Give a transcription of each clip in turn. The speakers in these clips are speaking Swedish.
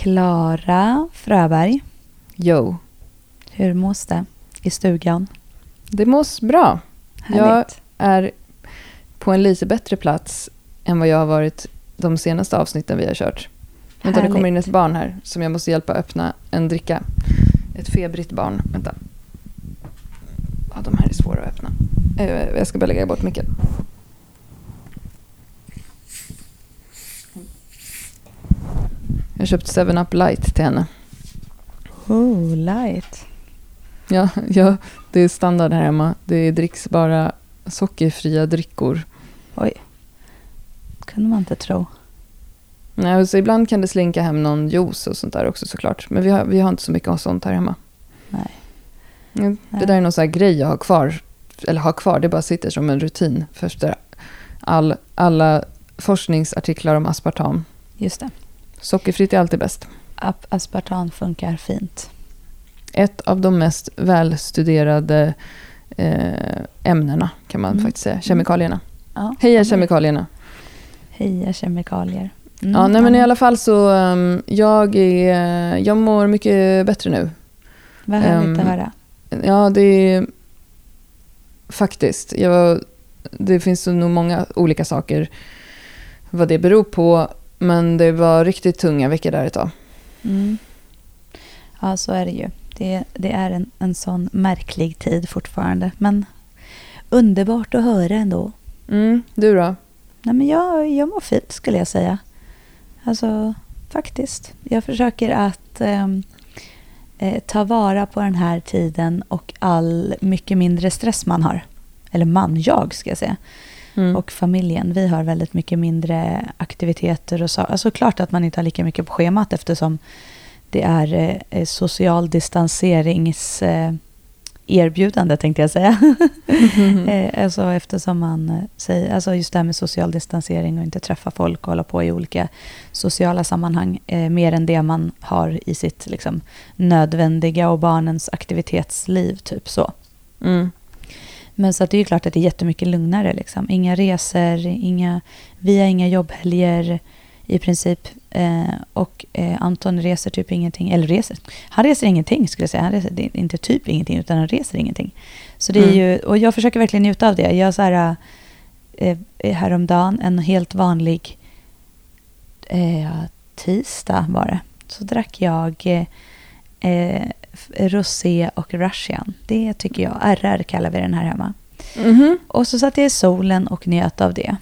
Klara Fröberg, Jo, hur mås det i stugan? det mås bra. Jag Härligt. är på en lite bättre plats än vad jag har varit de senaste avsnitten vi har kört. Vänta, det kommer in ett barn här som jag måste hjälpa öppna en dricka. Ett febrigt barn. Vänta. Ja, de här är svåra att öppna. Eh, Jag ska bara lägga bort micken. Jag har köpt 7-Up Light till henne. Oh, light. Ja, ja, det är standard här hemma. Det dricks bara sockerfria drickor. Oj. kunde man inte tro. Nej, så ibland kan det slinka hem någon juice och sånt där också såklart. Men vi har, vi har inte så mycket av sånt här hemma. Nej. Nej. Det där är någon sån här grej jag har kvar. Eller har kvar, det bara sitter som en rutin. För efter all, alla forskningsartiklar om aspartam. Just det. Sockerfritt är alltid bäst. Aspartam funkar fint. Ett av de mest välstuderade eh, ämnena kan man Mm. faktiskt säga. Kemikalierna. Ja. Heja kemikalierna. Heja kemikalier. Mm, Ja, nej, men i alla fall så um, jag, är, jag mår mycket bättre nu. Vad härligt att ehm, höra. Ja, det är faktiskt. Jag, det finns nog många olika saker vad det beror på. Men det var riktigt tunga veckor där ett tag. Mm. Ja, så är det ju. Det, det är en, en sån märklig tid fortfarande. Men underbart att höra ändå. Mm, du då? Nej, men jag, jag mår fint skulle jag säga. Alltså, faktiskt. Jag försöker att ehm, eh, ta vara på den här tiden och all mycket mindre stress man har. Eller man, jag ska jag säga. Mm. Och familjen. Vi har väldigt mycket mindre aktiviteter och så. Alltså klart att man inte har lika mycket på schemat eftersom det är eh, social distanserings eh, erbjudande tänkte jag säga. eh, alltså eftersom man eh, säger, alltså just det här med social distansering och inte träffa folk och hålla på i olika sociala sammanhang eh, mer än det man har i sitt liksom, nödvändiga och barnens aktivitetsliv, typ så. Mm. Men så att det är ju klart att det är jättemycket lugnare. Liksom. Inga resor, inga, vi har inga jobbhelger i princip. Eh, och eh, Anton reser typ ingenting. Eller reser. Han reser ingenting skulle jag säga. Han reser, inte typ ingenting utan han reser ingenting. Så det är Mm. ju, och jag försöker verkligen njuta av det. Jag så här, eh, häromdagen, en helt vanlig eh, tisdag var det. Så drack jag eh, rosé och russian. Det tycker jag. RR kallar vi den här hemma. Mhm. Och så satt jag i solen och njöt av det.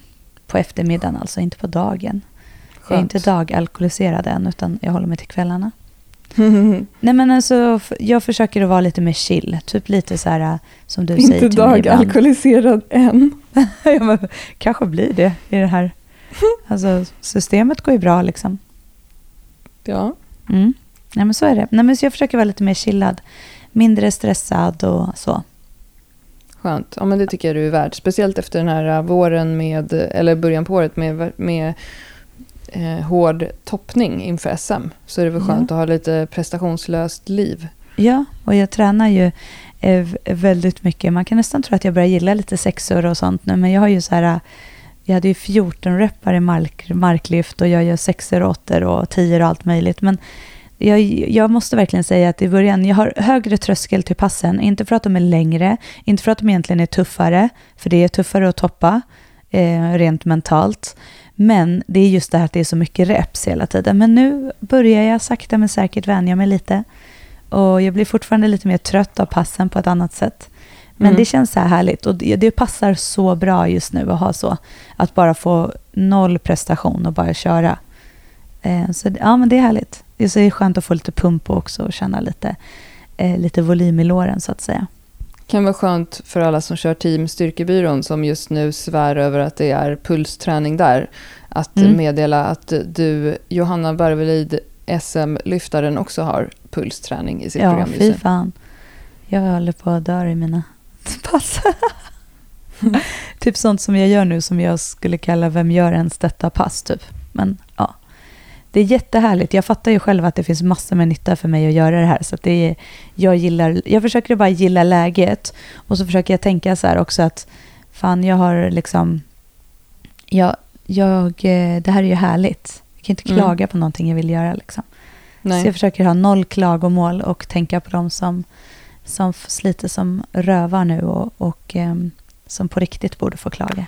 På eftermiddagen alltså, inte på dagen. Jag är Skönt. inte dagalkoholiserad än, utan jag håller mig till kvällarna. Nej men alltså, jag försöker att vara lite mer chill. Typ lite så här som du säger inte till mig ibland. dagalkoholiserad än. ja, men, kanske blir det i det här. Alltså systemet går ju bra liksom. Ja. Mm. Nej men så är det. Nej men så jag försöker vara lite mer chillad. Mindre stressad och så. Skönt. Ja, men det tycker jag du är värd. Speciellt efter den här äh, våren med, eller början på året med, med eh, hård toppning inför SM. Så är det väl Ja. skönt att ha lite prestationslöst liv. Ja, och jag tränar ju eh, väldigt mycket. Man kan nästan tro att jag börjar gilla lite sexor och sånt nu. Men jag har ju så här... eh, Jag hade ju 14 reppar i mark, marklyft och jag gör sexor, åttor och tior och allt möjligt. Men jag, jag måste verkligen säga att i början, jag har högre tröskel till passen. Inte för att de är längre, inte för att de egentligen är tuffare. För det är tuffare att toppa eh, rent mentalt. Men det är just det här att det är så mycket reps hela tiden. Men nu börjar jag sakta men säkert vänja mig lite. Och jag blir fortfarande lite mer trött av passen på ett annat sätt. Men Mm. det känns så här härligt och det, det passar så bra just nu att ha så. Att bara få noll prestation och bara köra. Eh, så ja, men det är härligt. Det är så skönt att få lite pump också och känna lite, eh, lite volym i låren så att säga. kan vara skönt för alla som kör Team Styrkebyrån som just nu svär över att det är pulsträning där. Att Mm. meddela att du, Johanna Barvelid, SM-lyftaren, också har pulsträning i sitt Ja, program fy just nu. fan. Jag håller på att dö i mina pass. typ sånt som jag gör nu som jag skulle kalla Vem gör ens detta pass? Typ. Men ja, det är jättehärligt. Jag fattar ju själv att det finns massor med nytta för mig att göra det här. Så det är, jag, gillar, jag försöker bara gilla läget och så försöker jag tänka så här också att fan, jag har liksom... Jag, jag, eh, det här är ju härligt. Jag kan inte Mm. klaga på någonting jag vill göra. Liksom. Nej. Så jag försöker ha noll klagomål och tänka på de som, som sliter som rövar nu och, och ehm, som på riktigt borde få klaga.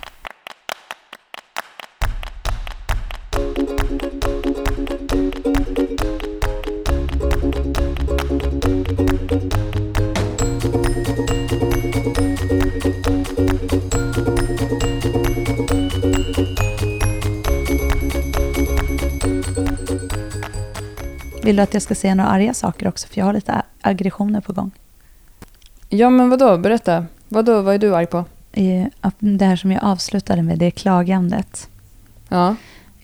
Vill du att jag ska säga några arga saker också? För jag har lite aggressioner på gång. Ja, men vadå? Berätta. Vadå, vad är du arg på? Det här som jag avslutade med, det är klagandet. Ja.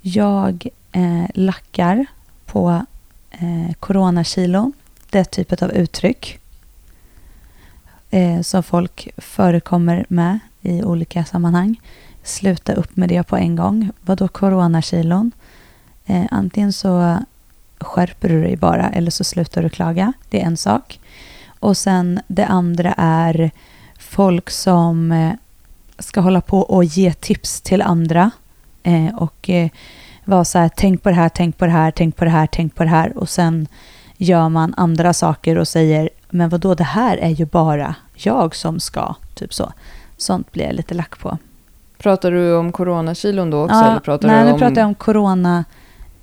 Jag eh, lackar på eh, coronakilon. Det typet av uttryck eh, som folk förekommer med i olika sammanhang. Sluta upp med det på en gång. Vadå coronakilon? Eh, antingen så skärper du dig bara eller så slutar du klaga. Det är en sak. Och sen det andra är folk som eh, ska hålla på och ge tips till andra. Eh, och eh, vara så här, tänk på det här, tänk på det här, tänk på det här, tänk på det här. Och sen gör man andra saker och säger, men vad då det här är ju bara jag som ska. Typ så. Sånt blir jag lite lack på. Pratar du om coronakilon då också? Ja, eller pratar nej, du nu om... pratar jag om corona,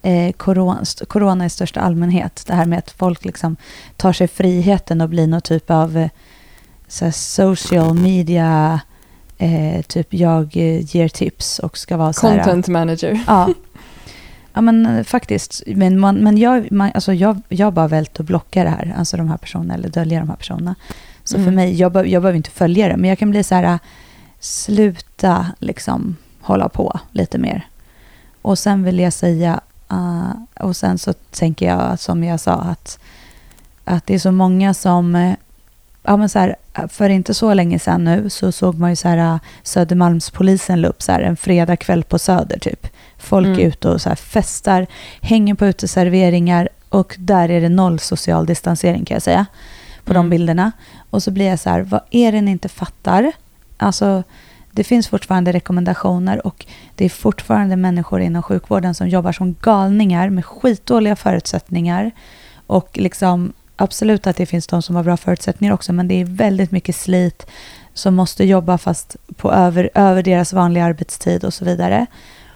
eh, corona, corona i största allmänhet. Det här med att folk liksom tar sig friheten och blir någon typ av eh, så social media, eh, typ jag eh, ger tips och ska vara så här... Content manager. Ja. Ja men faktiskt. Men, man, men jag, man, alltså jag, jag bara vält och blockar det här. Alltså de här personerna eller dölja de här personerna. Så Mm. för mig, jag, be, jag behöver inte följa det. Men jag kan bli så här, sluta liksom hålla på lite mer. Och sen vill jag säga, uh, och sen så tänker jag som jag sa att, att det är så många som, eh, ja men så här, för inte så länge sedan nu så såg man ju så här äh, Södermalmspolisen la upp så här en fredagkväll på Söder typ. Folk Mm. är ute och så här festar, hänger på uteserveringar och där är det noll social distansering kan jag säga på de Mm. bilderna. Och så blir jag så här, vad är det ni inte fattar? Alltså, det finns fortfarande rekommendationer och det är fortfarande människor inom sjukvården som jobbar som galningar med skitdåliga förutsättningar. Och liksom, absolut att det finns de som har bra förutsättningar också, men det är väldigt mycket slit som måste jobba fast på över, över deras vanliga arbetstid och så vidare.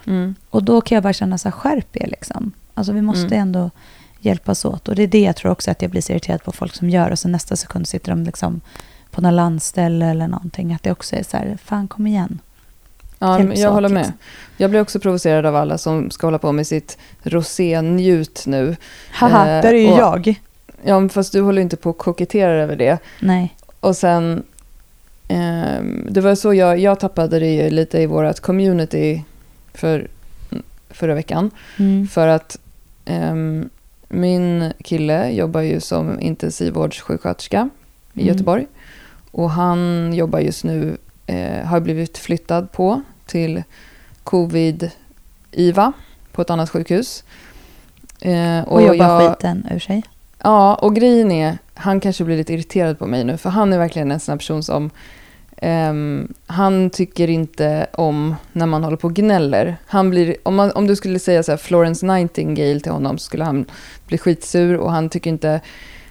Mm. Och då kan jag bara känna så här, skärp er liksom. Alltså vi måste Mm. ändå hjälpas åt. Och det är det jag tror också att jag blir så irriterad på folk som gör. Och så nästa sekund sitter de liksom på något landställe eller någonting. Att det också är så här, fan kom igen. Ja, Hjälps men jag håller med. liksom. Jag blir också provocerad av alla som ska hålla på med sitt rosé-njut nu. Haha, Eh, där är ju och- jag. Ja, fast du håller inte på och koketterar över det. Nej. Och sen, ehm, det var så jag, jag tappade det lite i vårt community för, förra veckan. Mm. För att ehm, min kille jobbar ju som intensivvårdssjuksköterska i Mm. Göteborg. Och han jobbar just nu, eh, har blivit flyttad på till covid-IVA på ett annat sjukhus. Eh, Och, jobbar jag- skiten ur sig. Ja, och grejen är, han kanske blir lite irriterad på mig nu, för han är verkligen en sån här person som ehm, han tycker inte om när man håller på och gnäller. Han blir, om, man, om du skulle säga så Florence Nightingale till honom så skulle han bli skitsur och han tycker inte...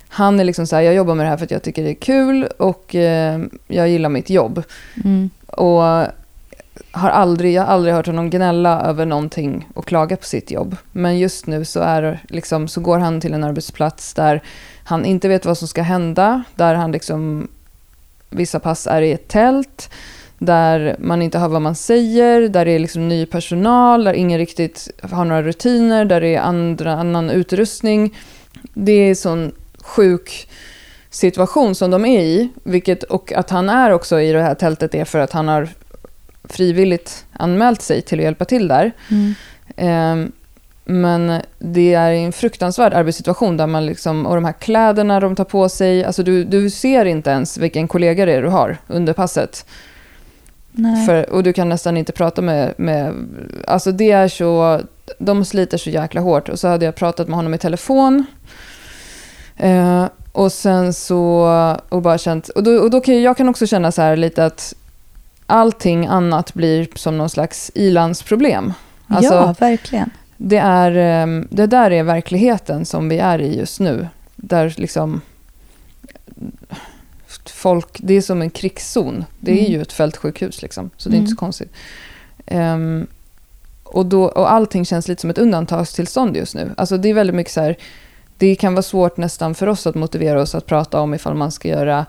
Han är liksom så här, jag jobbar med det här för att jag tycker det är kul och eh, jag gillar mitt jobb. Mm. Och har aldrig, jag har aldrig hört honom gnälla över någonting och klaga på sitt jobb. Men just nu så, är, liksom, så går han till en arbetsplats där han inte vet vad som ska hända. Där han liksom, vissa pass är i ett tält. Där man inte hör vad man säger. Där det är liksom ny personal. Där ingen riktigt har några rutiner. Där det är andra, annan utrustning. Det är sån sjuk situation som de är i. Vilket, och att han är också i det här tältet är för att han har frivilligt anmält sig till att hjälpa till där. Mm. Ehm, men det är en fruktansvärd arbetssituation där man liksom, och de här kläderna de tar på sig, alltså du, du ser inte ens vilken kollega det är du har under passet. Nej. För, och du kan nästan inte prata med, med, alltså det är så, de sliter så jäkla hårt. Och så hade jag pratat med honom i telefon. Eh, och sen så, och bara känt, och då, och då kan jag, kan också känna så här lite att allting annat blir som någon slags ilandsproblem. Alltså, ja, verkligen. det, är, eh, det där är verkligheten som vi är i just nu. Där liksom folk, det är som en krigszon. Det är Mm. ju ett fältsjukhus liksom, så det är inte Mm. så konstigt. Ehm, och, då, och allting känns lite som ett undantagstillstånd just nu. Alltså det är väldigt mycket så här, det kan vara svårt nästan för oss att motivera oss att prata om ifall man ska göra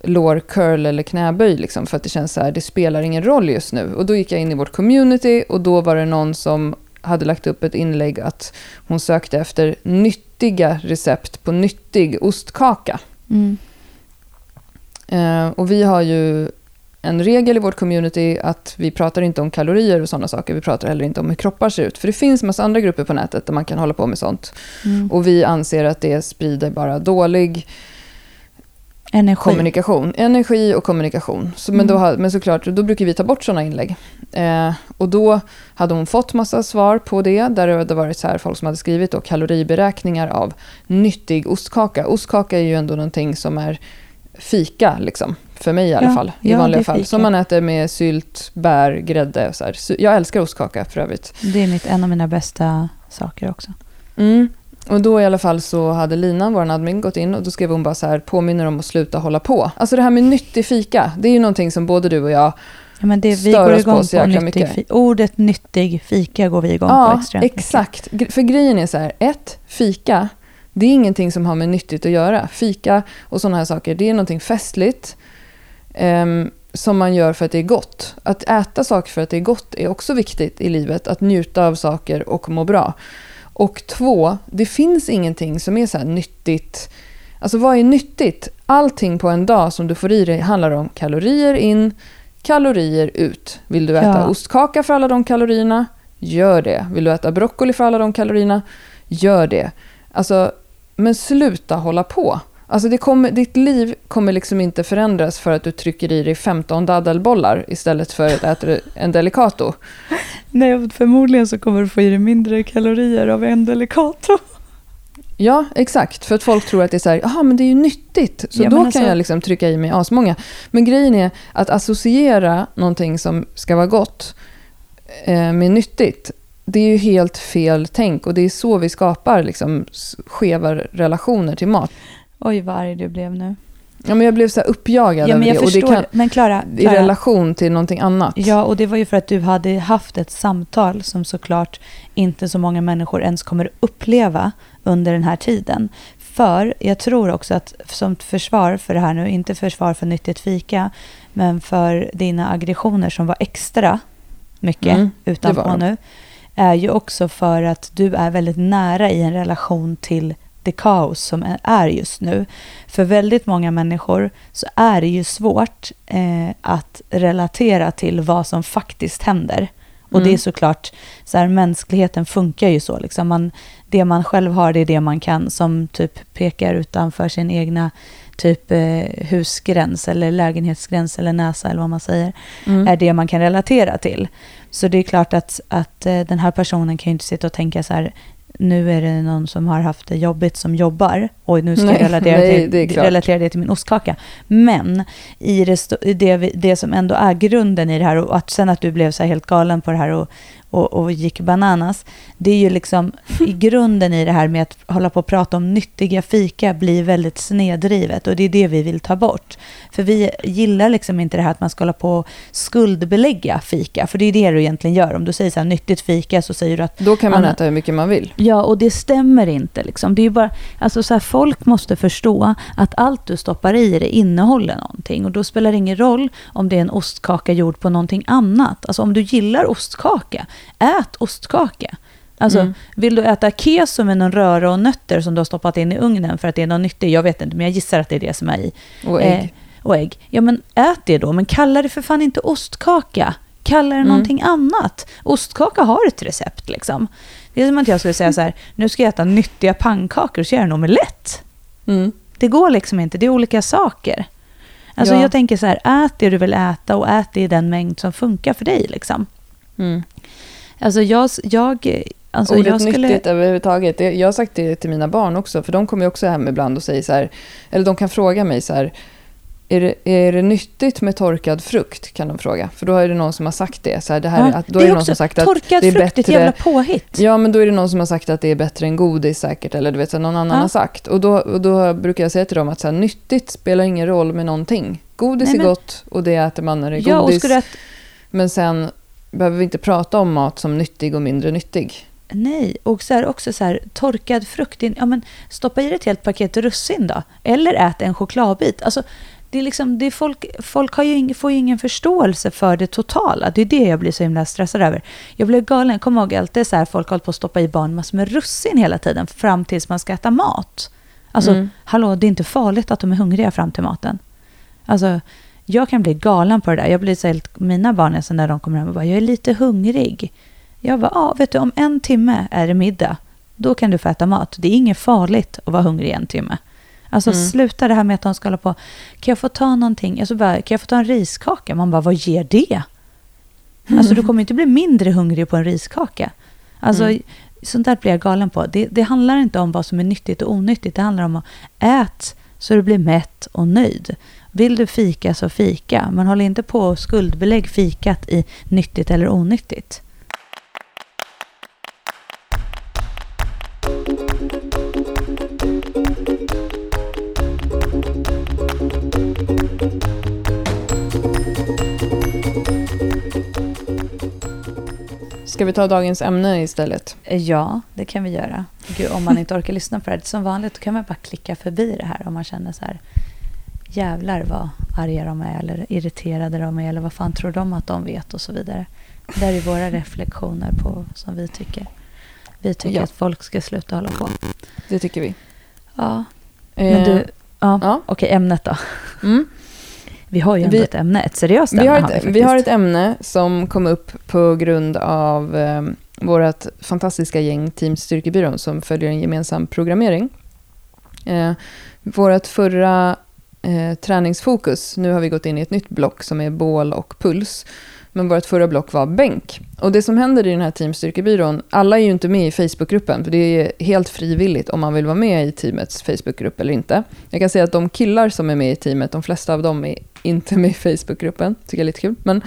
lår curl eller knäböj, liksom, för att det känns så här, det spelar ingen roll just nu. Och då gick jag in i vårt community och då var det någon som hade lagt upp ett inlägg att hon sökte efter nyttiga recept på nyttig ostkaka. Mm. Eh, och vi har ju en regel i vårt community att vi pratar inte om kalorier och sådana saker. Vi pratar heller inte om hur kroppar ser ut. För det finns massa andra grupper på nätet där man kan hålla på med sånt. Mm. Och vi anser att det sprider bara dålig Energi. kommunikation. Energi och kommunikation. Så, men, Mm. då, har- men såklart, då brukar vi ta bort sådana inlägg. Eh, och då hade hon fått massa svar på det. Där det hade varit så här, folk som hade skrivit då, kaloriberäkningar av nyttig ostkaka. Ostkaka är ju ändå någonting som är fika, liksom. För mig i alla Ja, fall. I ja, vanliga fall. Som man äter med sylt, bär, grädde och så här. Jag älskar ostkaka för övrigt. Det är mitt, en av mina bästa saker också. Mm. Och då i alla fall så hade Lina, vår admin, gått in och då skrev hon bara så här, påminner om att sluta hålla på. Alltså det här med nyttig fika, det är ju någonting som både du och jag Ja, men det, vi Stör går oss på igång så på, jäkla nyttig mycket. fi- Ordet nyttig fika går vi igång på Ja, extremt mycket. exakt. Gre- För grejen är så här, ett, fika, det är ingenting som har med nyttigt att göra. Fika och sådana här saker, det är någonting festligt ehm, som man gör för att det är gott. Att äta saker för att det är gott är också viktigt i livet. Att njuta av saker och må bra. Och två, det finns ingenting som är så nyttigt. Alltså vad är nyttigt? Allting på en dag som du får i dig handlar om kalorier in, kalorier ut. Vill du äta Ja. ostkaka för alla de kalorierna? Gör det. Vill du äta broccoli för alla de kalorierna? Gör det. Alltså, men sluta hålla på. Alltså det kommer, ditt liv kommer liksom inte förändras för att du trycker i dig 15 daddelbollar istället för att äta en Delicato. Nej, förmodligen så kommer du få i dig mindre kalorier av en Delicato. Ja, exakt. För att folk tror att det är så här, jaha men det är ju nyttigt. Så Ja, då men kan alltså- jag liksom trycka i mig asmånga. Men grejen är att associera någonting som ska vara gott eh, med nyttigt. Det är ju helt fel tänk och det är så vi skapar liksom skeva relationer till mat. Oj, vad arg du blev nu. Ja, men jag blev så uppjagad Ja, över men jag det. Och det kan, Men Klara, I relation till någonting annat. Ja, och det var ju för att du hade haft ett samtal som såklart inte så många människor ens kommer uppleva under den här tiden. För jag tror också att som försvar för det här nu, inte försvar för nyttigt fika, men för dina aggressioner som var extra mycket Mm, utanpå nu, är ju också för att du är väldigt nära i en relation till det kaos som är- just nu. För väldigt många människor så är det ju svårt eh, att relatera till vad som faktiskt händer. Och Mm. det är såklart, så här, mänskligheten funkar ju så. Liksom man, det man själv har, det är det man kan. Som typ pekar utanför sin egna typ eh, husgräns eller lägenhetsgräns eller näsa eller vad man säger Mm. är det man kan relatera till. Så det är klart att, att eh, den här personen kan ju inte sitta och tänka så här, nu är det någon som har haft det jobbigt som jobbar och nu ska Nej, jag relatera, nej, det till, klart. relatera det till min ostkaka. Men i det, det, det som ändå är grunden i det här och att sen att du blev så här helt galen på det här och, och, och gick bananas, det är ju liksom i grunden i det här med att hålla på och prata om nyttiga fika blir väldigt snedrivet och det är det vi vill ta bort. För vi gillar liksom inte det här att man ska hålla på och skuldbelägga fika, för det är det du egentligen gör. Om du säger så här nyttigt fika så säger du att Då kan man Anna- äta hur mycket man vill. Ja, och det stämmer inte. Liksom. Det är bara, alltså så här, folk måste förstå att allt du stoppar i det innehåller någonting. Och då spelar det ingen roll om det är en ostkaka gjord på någonting annat. Alltså om du gillar ostkaka, ät ostkaka. Alltså, Mm. vill du äta keso med någon röra och nötter som du har stoppat in i ugnen för att det är något nyttigt? Jag vet inte, men jag gissar att det är det som är i. Och ägg. Eh, och ägg. Ja, men ät det då. Men kalla det för fan inte ostkaka. Kalla det Mm. någonting annat. Ostkaka har ett recept liksom. Det är som att jag skulle säga så här, nu ska jag äta nyttiga pannkakor och så gör jag en omelett. Mm. Det går liksom inte, det är olika saker. Alltså Ja. jag tänker så här, ät det du vill äta och ät det i den mängd som funkar för dig liksom. Mm. Alltså jag, jag, alltså Ordet jag skulle... nyttigt överhuvudtaget. Jag har sagt det till mina barn också, för de kommer ju också hem ibland och säger så här, eller de kan fråga mig så här, är det, är det nyttigt med torkad frukt? Kan de fråga. För då är det någon som har sagt det. Så här, det här Ja, att, då det är är någon som sagt att torkad det är frukt, ett bättre... jävla påhitt. Ja, men då är det någon som har sagt att det är bättre än godis säkert. Eller du vet, så här, någon annan Ja. har sagt. Och då, och då brukar jag säga till dem att så här, nyttigt spelar ingen roll med någonting. Godis Nej, är men- gott och det äter man när det är Ja, godis. att, Men sen behöver vi inte prata om mat som nyttig och mindre nyttig. nej, och så här, också så här, torkad frukt. in- Ja, men stoppa i dig ett helt paket russin då. Eller ät en chokladbit. Alltså, det är liksom, det är folk, folk har ju ing, får ju ingen förståelse för det totala. Det är det jag blir så himla stressad över. Jag blev galen. Jag kommer ihåg alltid så här, folk har på att stoppa i barn massor med russin hela tiden fram tills man ska äta mat. Alltså, Mm. hallå, det är inte farligt att de är hungriga fram till maten. Alltså, jag kan bli galen på det där. Jag blir så helt, mina barn är så när de kommer hem och bara, jag är lite hungrig. Jag bara, ja, vet du, om en timme är det middag. Då kan du få äta mat. Det är inget farligt att vara hungrig en timme. Alltså Mm. sluta det här med att de ska hålla på, kan jag få ta någonting? Alltså bara, kan jag få ta en riskaka? Man bara, vad ger det? Alltså du kommer inte bli mindre hungrig på en riskaka. Alltså Mm. sånt där blir jag galen på. Det, det handlar inte om vad som är nyttigt och onyttigt. Det handlar om att ät så du blir mätt och nöjd. Vill du fika så fika. Men håll inte på och skuldbelägg fikat i nyttigt eller onyttigt. Ska vi ta dagens ämne istället? Ja, det kan vi göra. Gud, om man inte orkar lyssna på det här. Som vanligt kan man bara klicka förbi det här om man känner så här jävlar vad arga de är eller irriterade de är eller vad fan tror de att de vet och så vidare. Det här är våra reflektioner på som vi tycker. Vi tycker Ja. att folk ska sluta hålla på. Det tycker vi. Ja, men Eh, du, ja, ja. okej ämnet då. Mm. Vi har ju ändå Vi- ett ämne, ett seriöst ämne Vi har, har vi ett, vi faktiskt. har ett ämne som kom upp på grund av eh, vårt fantastiska gäng Team Styrkebyrån som följer en gemensam programmering. Eh, vårt förra eh, träningsfokus, nu har vi gått in i ett nytt block som är bål och puls. Men vårt förra block var bänk. Och det som händer i den här Team Styrkebyrån, alla är ju inte med i Facebookgruppen, för det är helt frivilligt om man vill vara med i teamets Facebookgrupp eller inte. Jag kan säga att de killar som är med i teamet, de flesta av dem är inte med i Facebookgruppen, tycker jag är lite kul. Men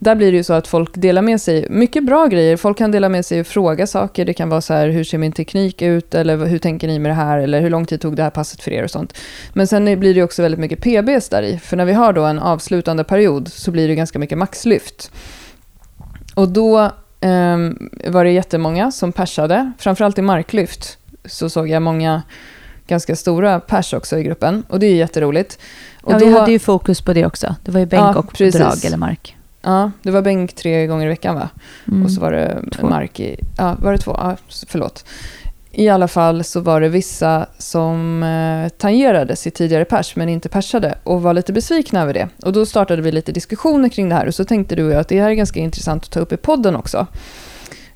där blir det ju så att folk delar med sig, mycket bra grejer. Folk kan dela med sig och fråga saker. Det kan vara så här, hur ser min teknik ut? Eller hur tänker ni med det här? Eller hur lång tid tog det här passet för er och sånt. Men sen blir det också väldigt mycket PBs där i. För när vi har då en avslutande period så blir det ganska mycket maxlyft. Och då ehm, var det jättemånga som persade. Framförallt i marklyft så såg jag många ganska stora pers också i gruppen. Och det är jätteroligt. Och ja, då, vi hade ju fokus på det också. Det var ju bänk Ja, och precis. drag eller mark. Ja, det var bänk tre gånger i veckan va? Mm. Och så var det Två. mark i... Ja, var det två? Ja, förlåt. I alla fall så var det vissa som eh, tangerade sitt tidigare pers men inte persade och var lite besvikna över det. Och då startade vi lite diskussioner kring det här och så tänkte du och jag att det här är ganska intressant att ta upp i podden också.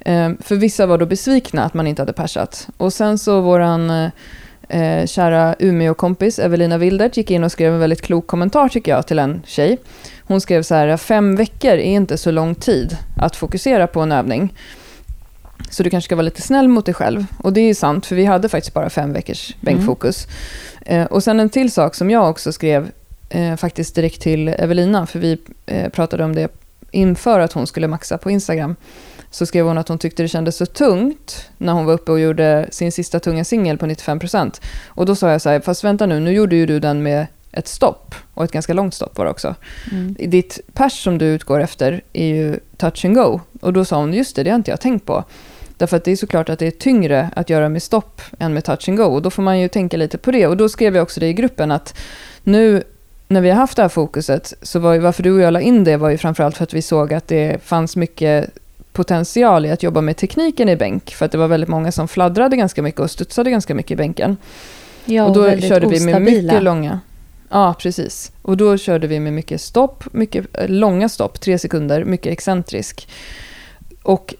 Eh, för vissa var då besvikna att man inte hade persat. Och sen så våran eh, eh, kära Umeå-kompis Evelina Wildert gick in och skrev en väldigt klok kommentar tycker jag till en tjej. Hon skrev så här, fem veckor är inte så lång tid att fokusera på en övning. Så du kanske ska vara lite snäll mot dig själv. Och det är sant, för vi hade faktiskt bara fem veckors bänkfokus. Eh, och sen en till sak som jag också skrev eh, faktiskt direkt till Evelina, för vi eh, pratade om det inför att hon skulle maxa på Instagram. Så skrev hon att hon tyckte det kändes så tungt när hon var uppe och gjorde sin sista tunga singel på 95%. Och då sa jag så här, fast vänta nu, nu gjorde ju du den med ett stopp. Och ett ganska långt stopp var det också. Mm. Ditt pers som du utgår efter är ju touch and go. Och då sa hon, just det, det har inte jag tänkt på. Därför att det är såklart att det är tyngre att göra med stopp än med touch and go. Och då får man ju tänka lite på det. Och då skrev jag också det i gruppen att nu när vi har haft det här fokuset, så var ju varför du och jag la in det var ju framförallt för att vi såg att det fanns mycket potential i att jobba med tekniken i bänk. För att det var väldigt många som fladdrade ganska mycket och studsade ganska mycket i bänken. Ja, och då väldigt körde vi med ostabila. mycket långa... Ja, precis. Och då körde vi med mycket stopp, mycket eh, långa stopp, tre sekunder, mycket excentrisk. Och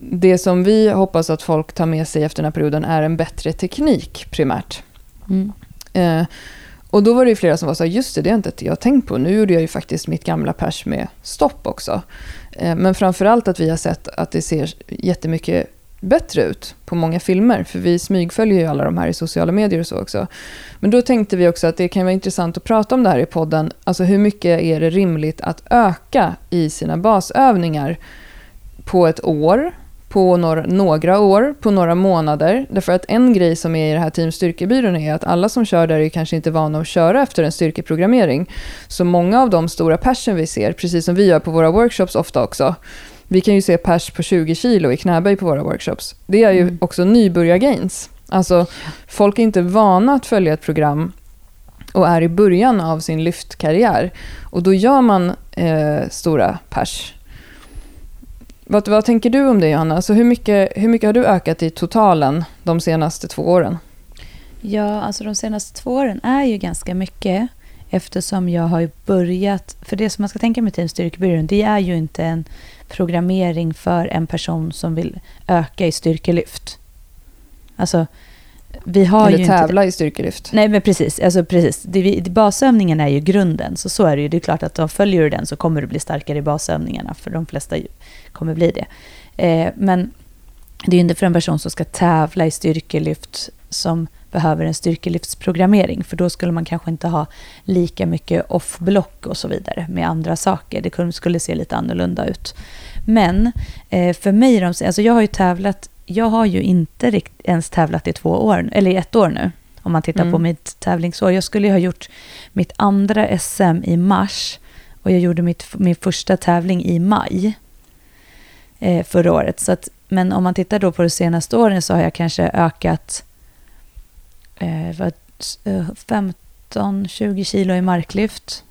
det som vi hoppas att folk tar med sig efter den här perioden är en bättre teknik primärt. Mm. Eh, och då var det ju flera som var så här, just det, det är inte jag tänkt på. Nu gjorde jag ju faktiskt mitt gamla pers med stopp också. Eh, men framförallt att vi har sett att det ser jättemycket bättre ut på många filmer, för vi smygföljer ju alla de här i sociala medier och så också. Men då tänkte vi också att det kan vara intressant att prata om det här i podden. Alltså hur mycket är det rimligt att öka i sina basövningar på ett år, på några, några år, på några månader. Därför att en grej som är i det här Team Styrkebyrån är att alla som kör där är kanske inte vana att köra efter en styrkeprogrammering. Så många av de stora passion vi ser, precis som vi gör på våra workshops ofta också, vi kan ju se pers på 20 kilo i knäböj på våra workshops. Det är ju mm. också nybörjargains. Alltså, folk är inte vana att följa ett program och är i början av sin lyftkarriär. Och då gör man eh, stora pers. Vad, vad tänker du om det, Johanna? Alltså, hur, mycket, hur mycket har du ökat i totalen de senaste två åren? Ja, alltså de senaste två åren är ju ganska mycket eftersom jag har börjat... För det som man ska tänka med Team Styrkebyrån, det är ju inte en programmering för en person som vill öka i styrkelyft. Alltså, vi har Eller ju tävla inte, i styrkelyft. Nej, men precis. Alltså, precis. Det, basövningen är ju grunden, så så är det ju. Det är klart att om följer du den så kommer du bli starkare i basövningarna, för de flesta kommer bli det. Eh, men det är ju inte för en person som ska tävla i styrkelyft som behöver en styrkelyftsprogrammering, för då skulle man kanske inte ha lika mycket off-block och så vidare med andra saker. Det skulle se lite annorlunda ut. Men eh, för mig, alltså jag har ju tävlat, jag har ju inte ens tävlat i två år, eller i ett år nu, om man tittar mm. på mitt tävlingsår. Jag skulle ju ha gjort mitt andra SM i mars och jag gjorde mitt, min första tävling i maj eh, förra året. Så att, men om man tittar då på de senaste åren så har jag kanske ökat eh, 15-20 eh, kilo i marklyft.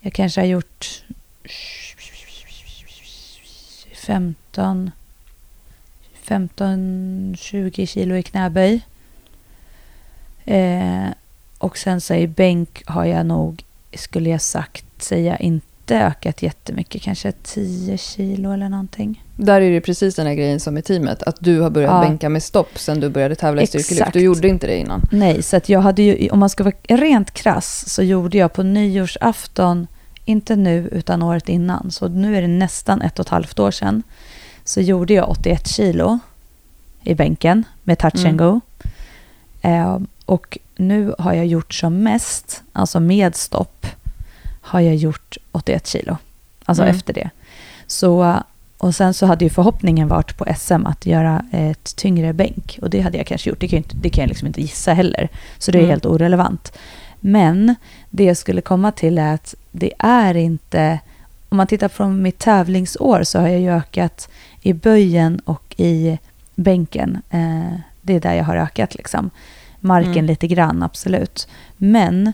Jag kanske har gjort 15 15-20 kilo i knäböj. Eh, och sen så i bänk har jag nog, skulle jag sagt, säga inte ökat jättemycket, kanske 10 kilo eller någonting. Där är det precis den här grejen som i teamet, att du har börjat ja. bänka med stopp sen du började tävla i styrkelyft. Du gjorde inte det innan. Nej, så att jag hade ju, om man ska vara rent krass, så gjorde jag på nyårsafton, inte nu utan året innan, så nu är det nästan ett och ett halvt år sedan, så gjorde jag 81 kilo i bänken med touch mm. and go. Eh, och nu har jag gjort som mest, alltså med stopp, har jag gjort 81 kilo. Alltså mm. efter det. Så, och sen så hade ju förhoppningen varit på SM att göra ett tyngre bänk. Och det hade jag kanske gjort. Det kan, inte, det kan jag liksom inte gissa heller. Så det är mm. helt orelevant. Men det jag skulle komma till är att det är inte... Om man tittar från mitt tävlingsår så har jag ju ökat i böjen och i bänken. Eh, det är där jag har ökat liksom. Marken mm. lite grann, absolut. Men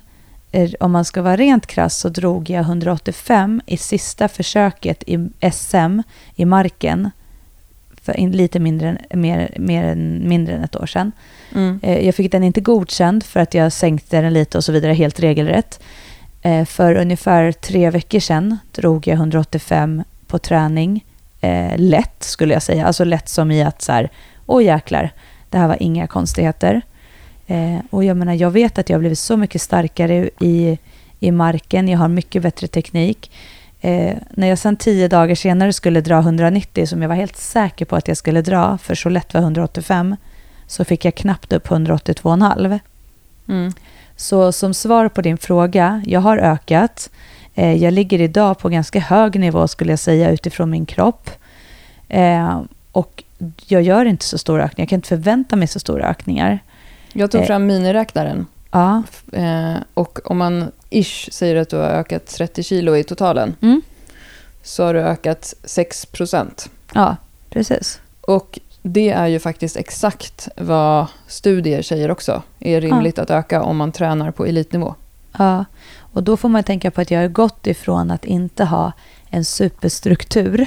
om man ska vara rent krass så drog jag 185 i sista försöket i SM i marken för lite mindre, mer, mer än, mindre än ett år sedan. Mm. Eh, jag fick den inte godkänd för att jag sänkte den lite och så vidare, helt regelrätt. Eh, för ungefär tre veckor sedan drog jag 185 på träning. Eh, lätt skulle jag säga, alltså lätt som i att så här, åh jäklar, det här var inga konstigheter. Eh, och jag menar, jag vet att jag har blivit så mycket starkare i, i marken. Jag har mycket bättre teknik. Eh, när jag sen tio dagar senare skulle dra 190, som jag var helt säker på att jag skulle dra, för så lätt var 185, så fick jag knappt upp 182,5. Mm. Så som svar på din fråga, jag har ökat. Eh, jag ligger idag på ganska hög nivå skulle jag säga utifrån min kropp. Eh, och jag gör inte så stora ökningar, jag kan inte förvänta mig så stora ökningar. Jag tog eh. fram miniräknaren. Ja. Och om man ish säger att du har ökat 30 kilo i totalen, mm. så har du ökat 6 procent. Ja, precis. Och det är ju faktiskt exakt vad studier säger också är rimligt ja. att öka om man tränar på elitnivå. Ja, och då får man tänka på att jag har gått ifrån att inte ha en superstruktur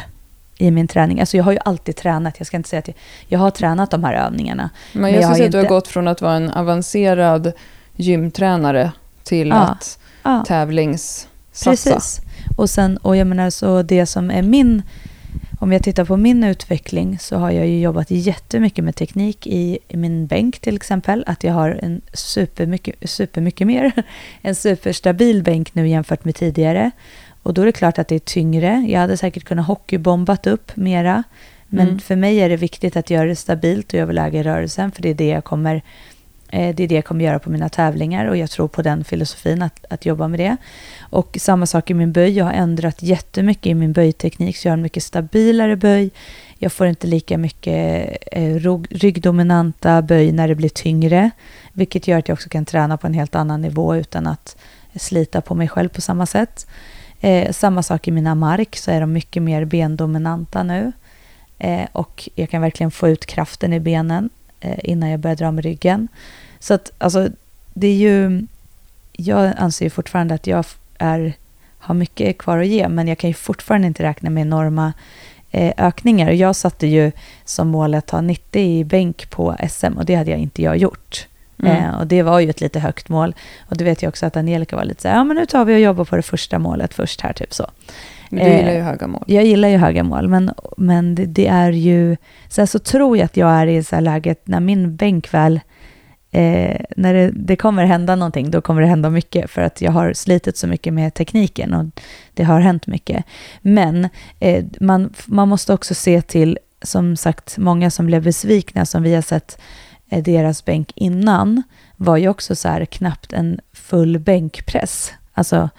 i min träning. Alltså jag har ju alltid tränat, jag ska inte säga att jag, jag har tränat de här övningarna. Men jag, men jag skulle säga att du har gått från att vara en avancerad gymtränare till ja, att ja. tävlingssatsa. Precis. Och, sen, och jag menar så det som är min, om jag tittar på min utveckling så har jag ju jobbat jättemycket med teknik i, min bänk till exempel. Att jag har en supermycket, supermycket mer, en superstabil bänk nu jämfört med tidigare. Och då är det klart att det är tyngre. Jag hade säkert kunnat hockeybombat upp mera. Men Mm. för mig är det viktigt att göra det stabilt och överläge i rörelsen, för det är det jag kommer Eh, det är det jag kommer göra på mina tävlingar och jag tror på den filosofin att, att jobba med det. Och samma sak i min böj. Jag har ändrat jättemycket i min böjteknik så jag har en mycket stabilare böj. Jag får inte lika mycket eh, ryggdominanta böj när det blir tyngre. Vilket gör att jag också kan träna på en helt annan nivå utan att slita på mig själv på samma sätt. Eh, samma sak i mina mark så är de mycket mer bendominanta nu. Eh, och jag kan verkligen få ut kraften i benen Eh, innan jag börjar dra med ryggen. Så att alltså, det är ju... Jag anser ju fortfarande att jag är, har mycket kvar att ge, men jag kan ju fortfarande inte räkna med enorma eh, ökningar. Jag satte ju som mål att ta 90 i bänk på SM och det hade jag inte jag gjort. Mm. Eh, och det var ju ett lite högt mål. Och det vet jag också att Angelica var lite så här, ja men nu tar vi och jobbar på det första målet först här, typ så. Du gillar ju eh, höga mål. Jag gillar ju höga mål, men, men det, det är ju... Sen så tror jag att jag är i så här läget när min bänk väl... Eh, när det, det kommer hända någonting, då kommer det hända mycket för att jag har slitit så mycket med tekniken och det har hänt mycket. Men eh, man, man måste också se till, som sagt, många som blev besvikna som vi har sett Eh, deras bänk innan var ju också så här knappt en full bänkpress. Alltså,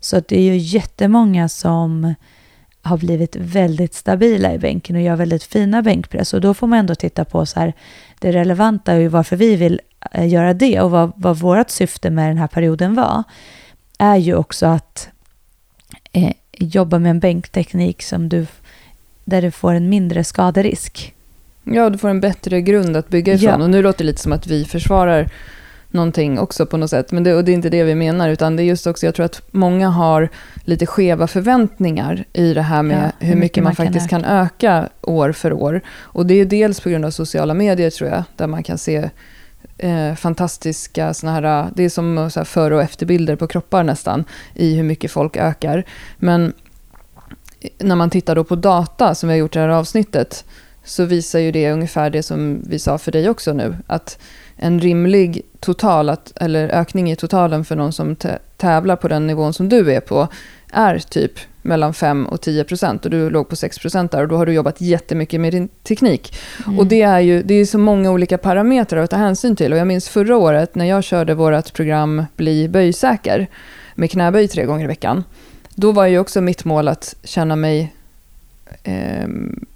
så att det är ju jättemånga som har blivit väldigt stabila i bänken och gör väldigt fina bänkpress. Och då får man ändå titta på så här, det relevanta är ju varför vi vill eh, göra det och vad, vad vårt syfte med den här perioden var, är ju också att eh, jobba med en bänkteknik som du, där du får en mindre skaderisk. Ja, du får en bättre grund att bygga ifrån. Ja. Och nu låter det lite som att vi försvarar någonting också på något sätt. Men det, och det är inte det vi menar, utan det är just också, jag tror att många har lite skeva förväntningar i det här med Ja, hur, mycket man, faktiskt kan öka. år för år. Och det är dels på grund av sociala medier tror jag, där man kan se eh, fantastiska såna här, det är som så före och efterbilder på kroppar nästan, i hur mycket folk ökar. Men när man tittar då på data, som vi har gjort i det här avsnittet, så visar ju det ungefär det som vi sa för dig också nu. Att en rimlig total, att, eller ökning i totalen för någon som tä- tävlar på den nivån som du är på, är typ mellan 5 och 10 procent. Och du låg på 6 procent där och då har du jobbat jättemycket med din teknik. Mm. Och det är ju det är så många olika parametrar att ta hänsyn till. Och jag minns förra året när jag körde vårt program Bli böjsäker med knäböj tre gånger i veckan. Då var ju också mitt mål att känna mig både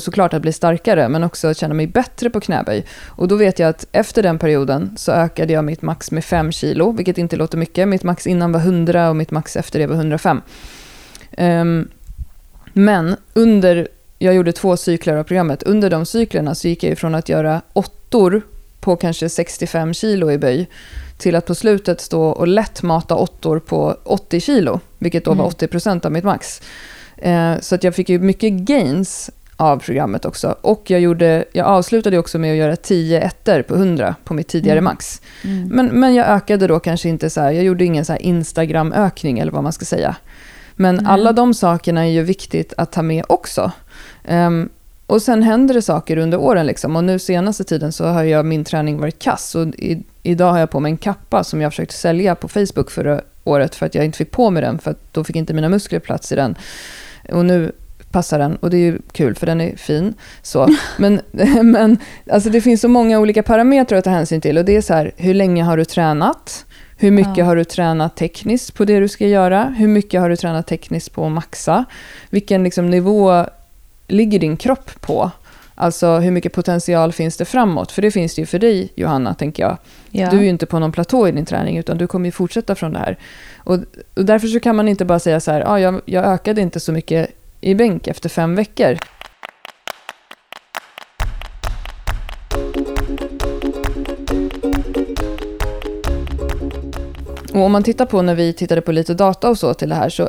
såklart att bli starkare, men också att känna mig bättre på knäböj. Och då vet jag att efter den perioden så ökade jag mitt max med 5 kilo, vilket inte låter mycket. Mitt max innan var 100 och mitt max efter det var 105. Ehm, men under, jag gjorde två cykler av programmet, under de cyklerna så gick jag ifrån att göra åttor på kanske 65 kilo i böj, till att på slutet stå och lätt mata åttor på 80 kilo, vilket då var Mm. 80 procent av mitt max. Eh, så att jag fick ju mycket gains av programmet också. Och jag, gjorde, jag avslutade också med att göra 10 ettor på 100 på mitt tidigare Mm. max. Mm. Men, men jag ökade då kanske inte så här, jag gjorde ingen så Instagram-ökning eller vad man ska säga. Men Nej. alla de sakerna är ju viktigt att ta med också. Ehm, och sen händer det saker under åren liksom. Och nu senaste tiden så har jag min träning varit kass. Och i, idag har jag på mig en kappa som jag försökte sälja på Facebook förra året för att jag inte fick på mig den. För att då fick inte mina muskler plats i den. Och nu passar den och det är ju kul för den är fin. Så. Men, men alltså det finns så många olika parametrar att ta hänsyn till. Och det är så här, hur länge har du tränat? Hur mycket Ja. har du tränat tekniskt på det du ska göra? Hur mycket har du tränat tekniskt på att maxa? Vilken liksom nivå ligger din kropp på? Alltså hur mycket potential finns det framåt? För det finns det ju för dig, Johanna, tänker jag. Ja. Du är ju inte på någon platå i din träning, utan du kommer ju fortsätta från det här. Och, och därför så kan man inte bara säga så här, ah, jag, jag ökade inte så mycket i bänk efter fem veckor. Och om man tittar på när vi tittade på lite data och så till det här så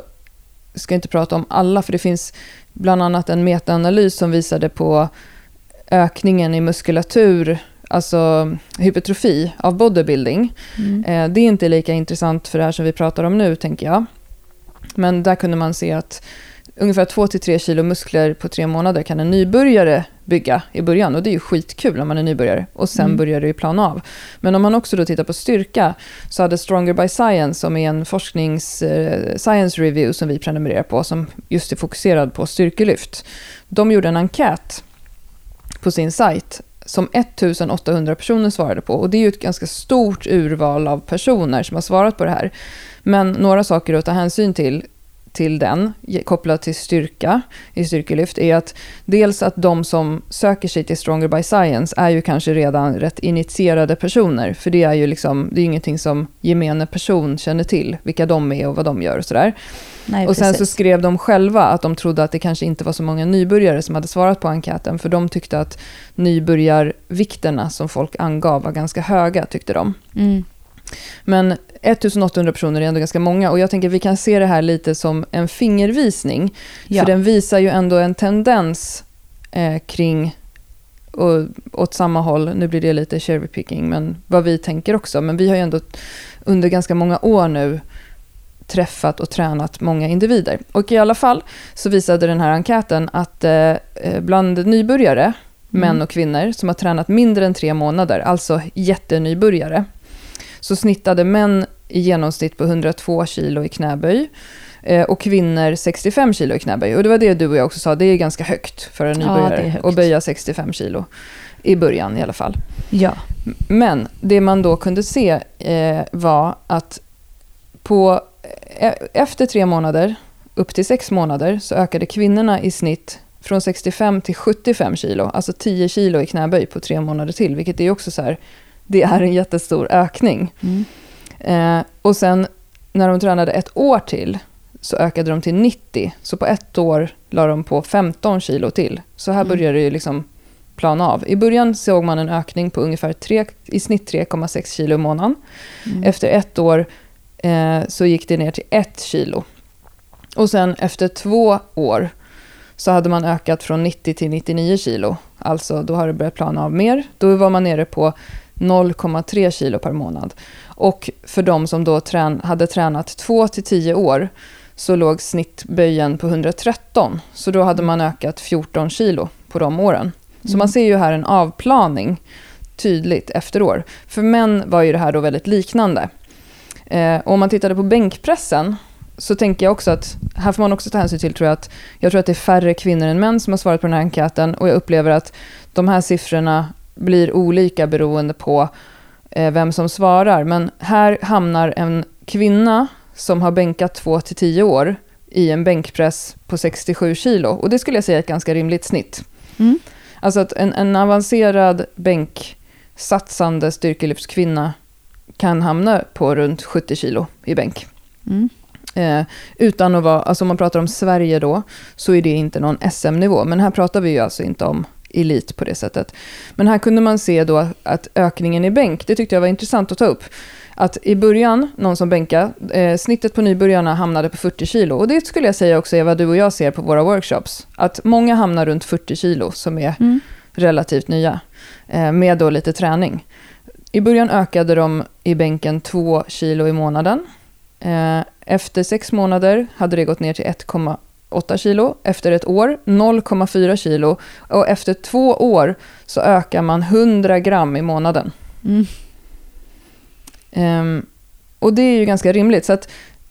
ska jag inte prata om alla, för det finns bland annat en metaanalys som visade på ökningen i muskulatur, alltså hypertrofi av bodybuilding. Mm. Eh, Det är inte lika intressant för det här som vi pratar om nu, tänker jag. Men där kunde man se att ungefär 2-3 kilo muskler på tre månader kan en nybörjare bygga i början. Och det är ju skitkul om man är nybörjare. Och sen Mm. börjar det ju plana av. Men om man också då tittar på styrka så hade Stronger by Science, som är en forsknings eh, science review som vi prenumererar på, som just är fokuserad på styrkelyft. De gjorde en enkät på sin sajt som 1800 personer svarade på. Och det är ju ett ganska stort urval av personer som har svarat på det här. Men några saker att ta hänsyn till till den, kopplat till styrka i styrkelyft, är att dels att de som söker sig till Stronger by Science är ju kanske redan rätt initierade personer, för det är ju liksom, det är ingenting som gemene person känner till, vilka de är och vad de gör och sådär. Nej, Och sen så precis. skrev de själva att de trodde att det kanske inte var så många nybörjare som hade svarat på enkäten, för de tyckte att nybörjarvikterna som folk angav var ganska höga, tyckte de. Mm. Men 1800 personer är ändå ganska många och jag tänker att vi kan se det här lite som en fingervisning. Ja. För den visar ju ändå en tendens eh, kring och, åt samma håll. Nu blir det lite cherry picking, men vad vi tänker också. Men vi har ju ändå under ganska många år nu träffat och tränat många individer. Och i alla fall så visade den här enkäten att eh, eh, bland nybörjare, män Mm. och kvinnor, som har tränat mindre än tre månader, alltså jättenybörjare, så snittade män i genomsnitt på 102 kilo i knäböj eh, och kvinnor 65 kilo i knäböj. Och det var det du och jag också sa, det är ganska högt för en Ja, nybörjare högt. att böja 65 kilo. I början i alla fall. Ja. Men det man då kunde se eh, var att på, e- efter tre månader, upp till sex månader, så ökade kvinnorna i snitt från 65 till 75 kilo, alltså 10 kilo i knäböj på tre månader till, vilket är också så här, det är en jättestor ökning. Mm. Eh, och sen när de tränade ett år till så ökade de till 90. Så på ett år la de på 15 kilo till. Så här Mm. började det ju liksom plana av. I början såg man en ökning på ungefär 3, i snitt 3,6 kilo i månaden. Mm. Efter ett år eh, så gick det ner till 1 kilo. Och sen efter två år så hade man ökat från 90 till 99 kilo. Alltså då har det börjat plana av mer. Då var man nere på 0,3 kilo per månad. Och för de som då trän hade tränat 2 till 10 år så låg snittböjen på 113. Så då hade man ökat 14 kilo på de åren. Så Mm. man ser ju här en avplaning tydligt efter år. För män var ju det här då väldigt liknande. Eh, och om man tittade på bänkpressen så tänker jag också att, här får man också ta hänsyn till tror jag att, jag tror att det är färre kvinnor än män som har svarat på den här enkäten och jag upplever att de här siffrorna blir olika beroende på eh, vem som svarar. Men här hamnar en kvinna som har bänkat 2 till 10 år i en bänkpress på 67 kilo och det skulle jag säga är ett ganska rimligt snitt. Mm. Alltså att en, en avancerad bänksatsande styrkelyftskvinna kan hamna på runt 70 kilo i bänk. Mm. Eh, utan att vara, alltså om man pratar om Sverige då, så är det inte någon SM-nivå. Men här pratar vi ju alltså inte om elit på det sättet. Men här kunde man se då att ökningen i bänk, det tyckte jag var intressant att ta upp. Att i början, någon som bänkade, eh, snittet på nybörjarna hamnade på 40 kilo. Och det skulle jag säga också är vad du och jag ser på våra workshops. Att många hamnar runt 40 kilo som är Mm. relativt nya, eh, med då lite träning. I början ökade de i bänken 2 kilo i månaden. Eh, Efter sex månader hade det gått ner till 1,8 kilo. Efter ett år 0,4 kilo. Och efter två år så ökar man 100 gram i månaden. Mm. Ehm, och det är ju ganska rimligt. Så att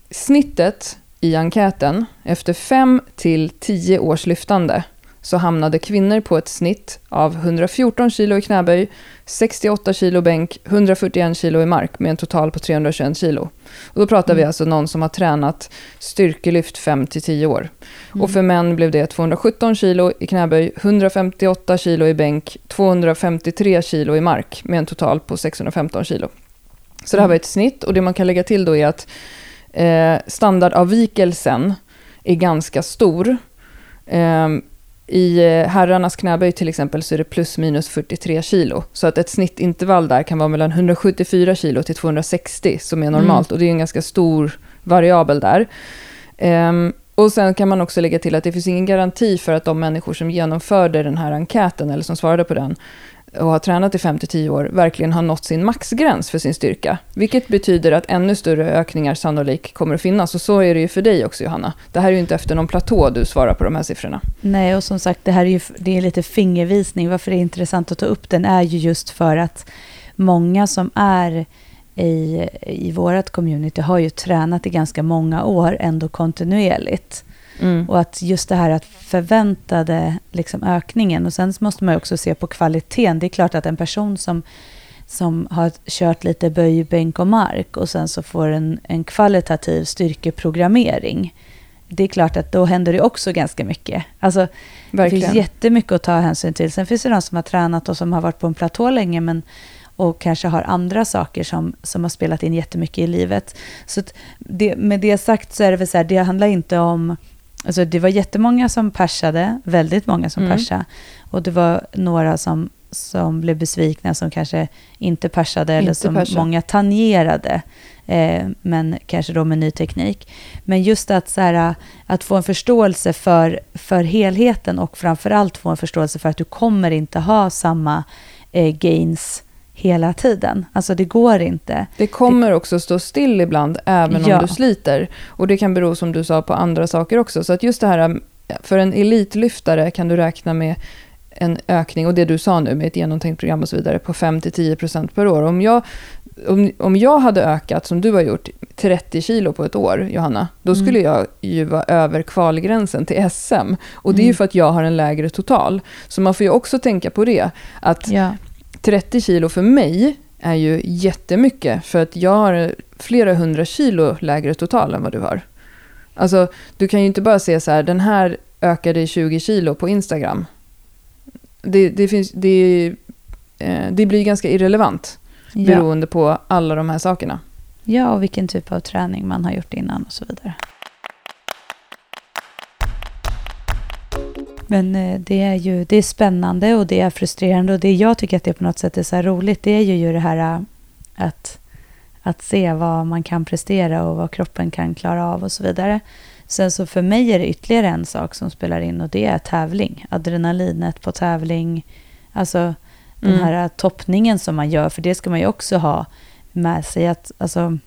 snittet i enkäten efter 5 till 10 års lyftande så hamnade kvinnor på ett snitt av 114 kilo i knäböj, 68 kilo bänk, 141 kilo i mark med en total på 321 kilo. Och då pratar vi Mm. alltså någon som har tränat styrkelyft 5 till 10 år. Mm. Och för män blev det 217 kilo i knäböj, 158 kilo i bänk, 253 kilo i mark med en total på 615 kilo. Så det här Mm. var ett snitt och det man kan lägga till då är att eh, standardavvikelsen är ganska stor. Ehm, I eh, herrarnas knäböj till exempel så är det plus minus 43 kilo. Så att ett snittintervall där kan vara mellan 174 kilo till 260 som är normalt. Och det är en ganska stor variabel där. Ehm, och sen kan man också lägga till att det finns ingen garanti för att de människor som genomförde den här enkäten eller som svarade på den och har tränat i 5-10 år verkligen har nått sin maxgräns för sin styrka. Vilket betyder att ännu större ökningar sannolikt kommer att finnas. Och så är det ju för dig också Johanna. Det här är ju inte efter någon platå du svarar på de här siffrorna. Nej, och som sagt, det här är ju det är lite fingervisning. Varför det är intressant att ta upp den är ju just för att många som är i, i vårt community har ju tränat i ganska många år ändå kontinuerligt. Mm. Och att just det här att förväntade liksom ökningen. Och sen måste man också se på kvaliteten. Det är klart att en person som, som har kört lite böj, bänk och mark och sen så får en, en kvalitativ styrkeprogrammering. Det är klart att då händer det också ganska mycket. Alltså, det finns jättemycket att ta hänsyn till. Sen finns det de som har tränat och som har varit på en platå länge men och kanske har andra saker som, som har spelat in jättemycket i livet. Så det, med det sagt så är det väl så här, det handlar inte om Alltså det var jättemånga som persade, väldigt många som mm. persade. Och det var några som, som blev besvikna som kanske inte persade eller som persa. många tangerade. Eh, men kanske då med ny teknik. Men just att, så här, att få en förståelse för, för helheten och framförallt få en förståelse för att du kommer inte ha samma eh, gains hela tiden. Alltså det går inte. Det kommer också stå still ibland, även ja. om du sliter. Och det kan bero, som du sa, på andra saker också. Så att just det här, för en elitlyftare kan du räkna med en ökning, och det du sa nu med ett genomtänkt program och så vidare, på 5-10% per år. Om jag, om, om jag hade ökat, som du har gjort, 30 kilo på ett år, Johanna, då mm. skulle jag ju vara över kvalgränsen till SM. Och det är ju mm. för att jag har en lägre total. Så man får ju också tänka på det, att ja. 30 kilo för mig är ju jättemycket, för att jag har flera hundra kilo lägre total än vad du har. Alltså, du kan ju inte bara se så här, den här ökade i 20 kilo på Instagram. Det, det, finns, det, eh, det blir ganska irrelevant ja. beroende på alla de här sakerna. Ja, och vilken typ av träning man har gjort innan och så vidare. Men eh, det är ju det är spännande och det är frustrerande och det jag tycker att det på något sätt är så här roligt det är ju det här äh, att, att se vad man kan prestera och vad kroppen kan klara av och så vidare. Sen så för mig är det ytterligare en sak som spelar in och det är tävling. Adrenalinet på tävling, alltså den mm. här toppningen som man gör, för det ska man ju också ha med sig. Att, alltså,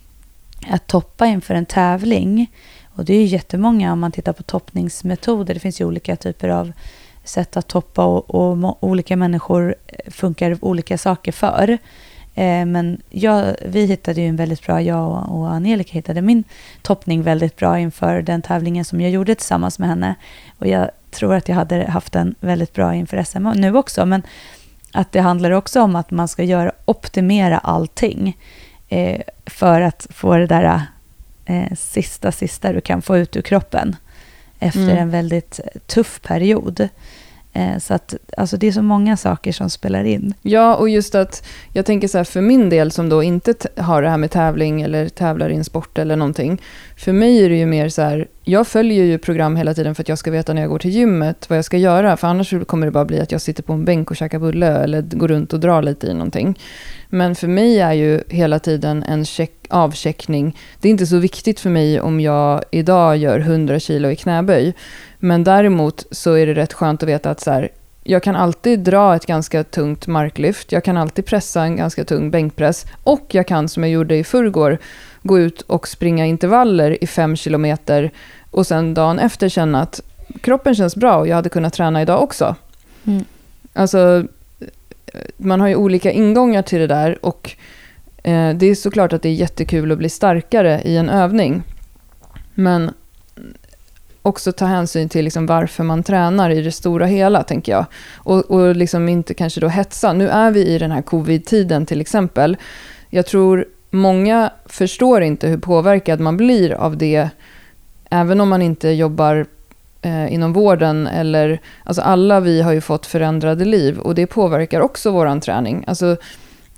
att toppa inför en tävling och det är ju jättemånga om man tittar på toppningsmetoder. Det finns ju olika typer av sätt att toppa och, och olika människor eh, funkar olika saker för. Eh, men jag, vi hittade ju en väldigt bra, jag och, och Angelica hittade min toppning väldigt bra inför den tävlingen som jag gjorde tillsammans med henne. Och jag tror att jag hade haft den väldigt bra inför SM nu också. Men att det handlar också om att man ska göra, optimera allting eh, för att få det där eh, sista, sista du kan få ut ur kroppen efter mm. en väldigt tuff period. Eh, så att, alltså det är så många saker som spelar in. Ja, och just att jag tänker så här, för min del som då inte har det här med tävling eller tävlar i en sport eller någonting. För mig är det ju mer så här, jag följer ju program hela tiden för att jag ska veta när jag går till gymmet vad jag ska göra. För annars kommer det bara bli att jag sitter på en bänk och käkar bulle eller går runt och drar lite i någonting. Men för mig är ju hela tiden en check, avcheckning. Det är inte så viktigt för mig om jag idag gör 100 kilo i knäböj. Men däremot så är det rätt skönt att veta att så här, jag kan alltid dra ett ganska tungt marklyft. Jag kan alltid pressa en ganska tung bänkpress. Och jag kan, som jag gjorde i förrgår, gå ut och springa intervaller i 5 kilometer och sen dagen efter känna att kroppen känns bra och jag hade kunnat träna idag också. Mm. Alltså, man har ju olika ingångar till det där och eh, det är såklart att det är jättekul att bli starkare i en övning. Men också ta hänsyn till liksom varför man tränar i det stora hela, tänker jag. Och, och liksom inte kanske då hetsa. Nu är vi i den här covid-tiden till exempel. Jag tror många förstår inte hur påverkad man blir av det, även om man inte jobbar eh, inom vården. Eller, alltså alla vi har ju fått förändrade liv och det påverkar också vår träning. Alltså,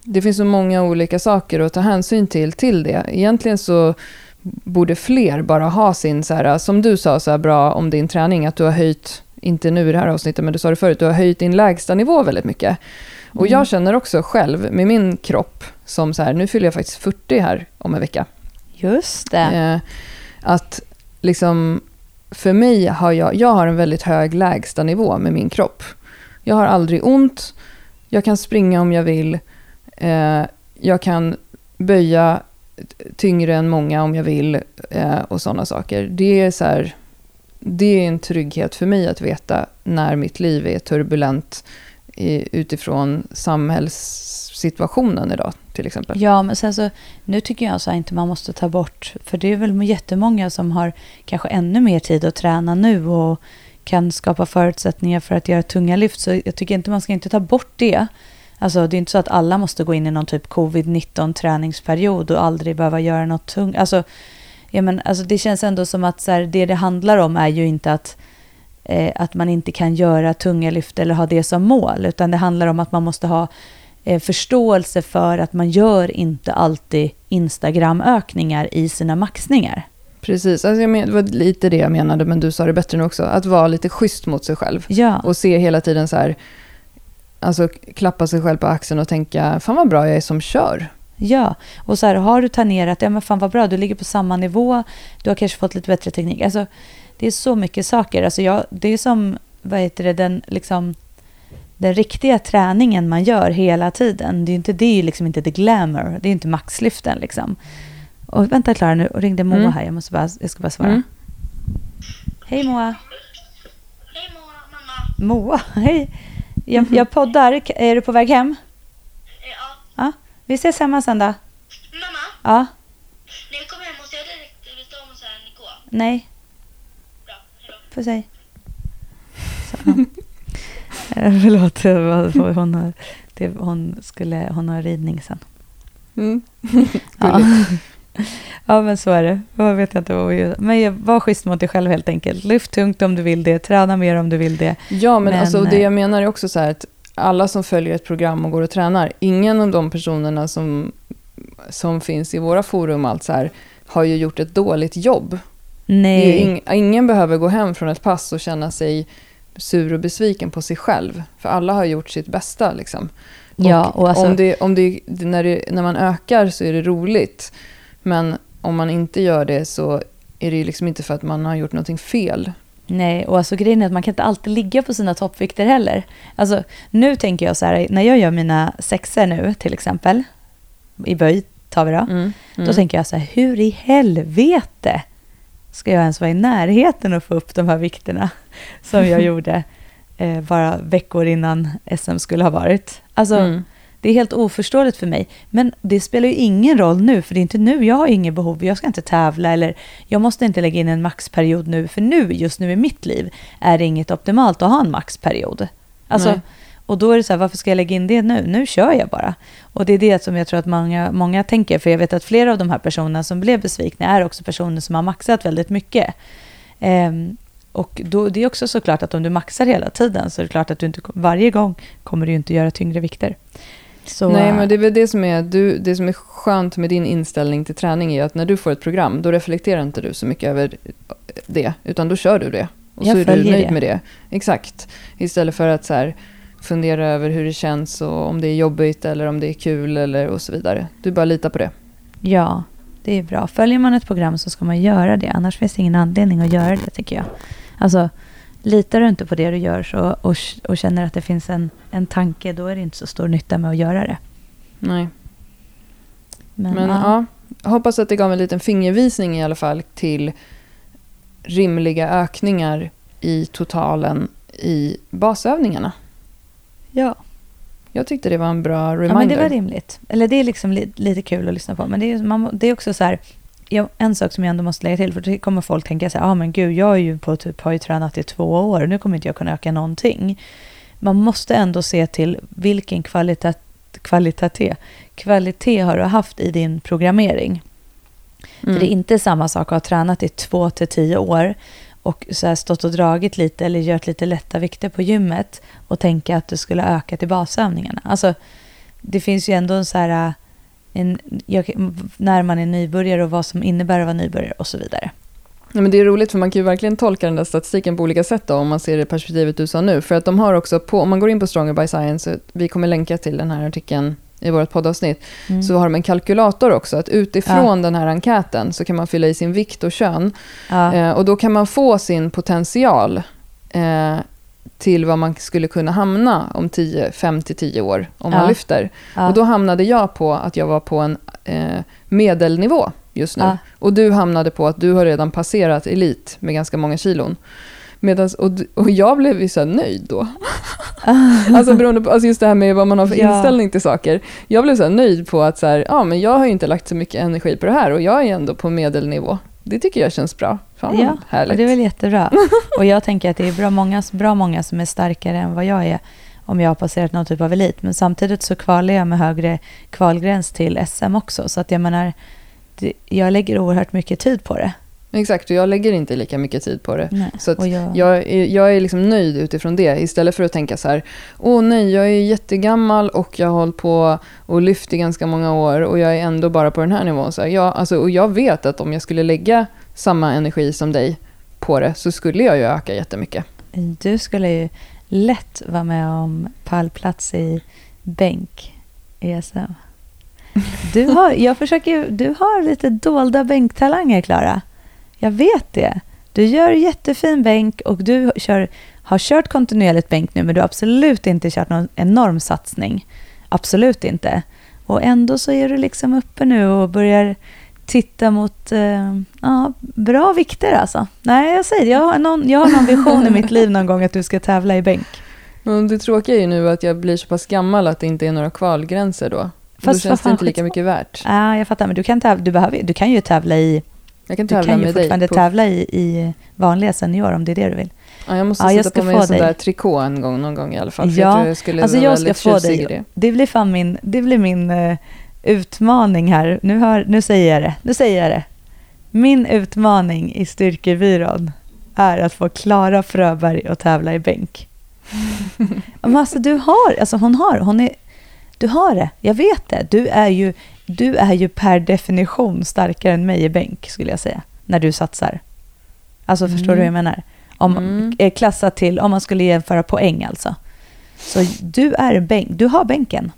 det finns så många olika saker att ta hänsyn till till det. Egentligen så borde fler bara ha sin, så här, som du sa så här bra om din träning, att du har höjt, inte nu i det här avsnittet, men du sa det förut, du har höjt din lägsta nivå väldigt mycket. Och mm. jag känner också själv med min kropp, som så här, nu fyller jag faktiskt 40 här om en vecka. Just det. Eh, att liksom, för mig har jag, jag har en väldigt hög lägsta nivå med min kropp. Jag har aldrig ont, jag kan springa om jag vill. Eh, jag kan böja tyngre än många om jag vill eh, och sådana saker. Det är så här, det är en trygghet för mig att veta när mitt liv är turbulent i, utifrån samhällssituationen idag till exempel. Ja, men sen så, nu tycker jag så här inte man måste ta bort, för det är väl jättemånga som har kanske ännu mer tid att träna nu och kan skapa förutsättningar för att göra tunga lyft. Så jag tycker inte man ska inte ta bort det. Alltså det är inte så att alla måste gå in i någon typ covid-19 träningsperiod och aldrig behöva göra något tungt. Alltså, ja, men, alltså det känns ändå som att så här, det det handlar om är ju inte att, eh, att man inte kan göra tunga lyft eller ha det som mål, utan det handlar om att man måste ha förståelse för att man gör inte alltid Instagram-ökningar i sina maxningar. Precis, alltså jag men, det var lite det jag menade, men du sa det bättre nu också. Att vara lite schysst mot sig själv. Ja. Och se hela tiden så här, alltså klappa sig själv på axeln och tänka, fan vad bra jag är som kör. Ja, och så här, har du tangerat, ja men fan vad bra, du ligger på samma nivå, du har kanske fått lite bättre teknik. Alltså, det är så mycket saker. Alltså jag, det är som, vad heter det, den, liksom, den riktiga träningen man gör hela tiden. Det är, inte, det är liksom inte the glamour, det är inte maxlyften liksom. Och vänta Klara, nu ringde Moa Mm. här, jag, måste bara, jag ska bara svara. Mm. Hej Moa. Hej Moa, mamma. Moa, hej. Jag, jag poddar, är du på väg hem? Eh, Ja, Ja, vi ses hemma sen då. mamma. Ja, När jag kommer hem måste jag direkt byta om så här Nico. nej. Bra, hejdå. Puss hej. Så, ja. Eh, Förlåt, hon, har, det, hon, skulle, hon har ridning sen. Mm. Ja. ja, men så är det. Jag vet inte vad vi gör. Men jag- var schysst mot dig själv helt enkelt. Lyft tungt om du vill det. Träna mer om du vill det. Ja, men, Men, alltså, det eh, jag menar är också så här att alla som följer ett program och går och tränar, ingen av de personerna som, som finns i våra forum allt så här, har ju gjort ett dåligt jobb. Nej. ing, ingen behöver gå hem från ett pass och känna sig sur och besviken på sig själv. För alla har gjort sitt bästa. Liksom. Ja, och alltså, om det, om det, när, det, när man ökar så är det roligt. Men om man inte gör det så är det liksom inte för att man har gjort någonting fel. Nej, och alltså grejen är att man kan inte alltid ligga på sina toppvikter heller. Alltså, nu tänker jag så här, när jag gör mina sexer nu till exempel, i böj tar vi då, Mm. då tänker jag så här, hur i helvete ska jag ens vara i närheten och få upp de här vikterna som jag gjorde eh, bara veckor innan SM skulle ha varit. Alltså, Mm. det är helt oförståeligt för mig. Men det spelar ju ingen roll nu, för det är inte nu. Jag har inget behov, jag ska inte tävla eller jag måste inte lägga in en maxperiod nu, för nu, just nu i mitt liv, är det inget optimalt att ha en maxperiod. Alltså, Nej. Och då är det så här, varför ska jag lägga in det nu? Nu kör jag bara. Och det är det som jag tror att många, många tänker, för jag vet att flera av de här personerna som blev besvikna är också personer som har maxat väldigt mycket. Ehm, och då, det är också såklart att om du maxar hela tiden så är det klart att du inte, varje gång kommer du inte göra tyngre vikter. Så, Nej, men det är väl det som är, du, det som är skönt med din inställning till träning är att när du får ett program, då reflekterar inte du så mycket över det, utan då kör du det. Och Jag så är du nöjd det. med det. Exakt. Istället för att så här, fundera över hur det känns och om det är jobbigt eller om det är kul eller och så vidare. Du bara litar på det. Ja, det är bra. Följer man ett program så ska man göra det. Annars finns det ingen anledning att göra det, tycker jag. Alltså, litar du inte på det du gör så, och, och känner att det finns en, en tanke, då är det inte så stor nytta med att göra det. Nej. Men, Men ja. ja, hoppas att det gav en liten fingervisning i alla fall till rimliga ökningar i totalen i basövningarna. Ja. Jag tyckte det var en bra reminder. ja, men det var rimligt. Eller det är liksom li, lite kul att lyssna på. Men det är, man, det är också så här, ja, en sak som jag ändå måste lägga till, för då kommer folk tänka så här, ah, men gud, jag är ju på typ, har ju tränat i två år, nu kommer inte jag kunna öka någonting. Man måste ändå se till vilken kvalitet, kvalitet, kvalitet har du haft i din programmering. Mm. För det är inte samma sak att ha tränat i två till tio år och så här stått och dragit lite eller gjort lite lätta vikter på gymmet och tänka att du skulle öka till basövningarna. Alltså, det finns ju ändå en så här, eh, en, jag, när man är nybörjare och vad som innebär att vara nybörjare och så vidare. Ja, men det är roligt för man kan ju verkligen tolka den där statistiken på olika sätt då, om man ser det perspektivet du sa nu. För att de har också, på, om man går in på Stronger by Science, vi kommer länka till den här artikeln i vårt poddavsnitt, Mm. så har de en kalkylator också. Att utifrån den här enkäten så kan man fylla i sin vikt och kön. ja. Eh, och då kan man få sin potential eh, till vad man skulle kunna hamna om 5-10 år om Ja. man lyfter. Ja. Och då hamnade jag på att jag var på en eh, medelnivå just nu. Ja. Och du hamnade på att du har redan passerat elit med ganska många kilon. Medans, och, och jag blev ju så nöjd då. alltså beroende på, alltså just det här med vad man har för Ja. inställning till saker. Jag blev så nöjd på att så här, ja men jag har ju inte lagt så mycket energi på det här och jag är ändå på medelnivå. Det tycker jag känns bra. Fan Ja, härligt. och det är väl jättebra. Och jag tänker att det är bra många, bra många som är starkare än vad jag är om jag har passerat någon typ av elit. Men samtidigt så kvalar jag med högre kvalgräns till SM också. Så att jag menar, jag lägger oerhört mycket tid på det. Exakt, och jag lägger inte lika mycket tid på det. Nej. Så jag, Jag är, jag är liksom nöjd utifrån det istället för att tänka så här, åh nej, jag är jättegammal och jag har hållit på och lyft i ganska många år och jag är ändå bara på den här nivån. Så här, jag, alltså, och jag vet att om jag skulle lägga samma energi som dig på det så skulle jag ju öka jättemycket. du skulle ju lätt vara med om pallplats i bänk i SM. Du har, jag försöker, du har lite dolda bänktalanger, Klara. Jag vet det. Du gör jättefin bänk och du kör, har kört kontinuerligt bänk nu, men du har absolut inte kört någon enorm satsning. Absolut inte. Och ändå så är du liksom uppe nu och börjar titta mot eh, ja, bra vikter alltså. Nej, jag säger det. Jag har, någon, jag har någon vision i mitt liv någon gång att du ska tävla i bänk. Men det tråkiga är ju nu att jag blir så pass gammal att det inte är några kvalgränser då. Fast då känns det inte lika mycket värt. Ja, jag fattar, men du kan, tävla, du, behöver, du kan ju tävla i, Jag kan du tävla kan ju med dig. fortfarande På, tävla i, i vanliga senior om det är det du vill. ja, jag måste Ja, jag sätta på mig en sån dig. där trikå en gång, någon gång i alla fall. Ja, jag tror jag skulle Alltså jag ska få dig. det. Det blir fan min, det blir min eh, utmaning här. Nu, hör, nu säger jag det. Nu säger jag det. Min utmaning i styrkebyrån är att få Klara Fröberg att tävla i bänk. Men alltså du har, alltså hon har, hon är, du har det. Jag vet det. Du är ju, du är ju per definition starkare än mig i bänk skulle jag säga. När du satsar. Alltså förstår du hur jag menar? Om, Mm. klassat till, om man skulle jämföra poäng alltså. Så du är bänk, du har bänken.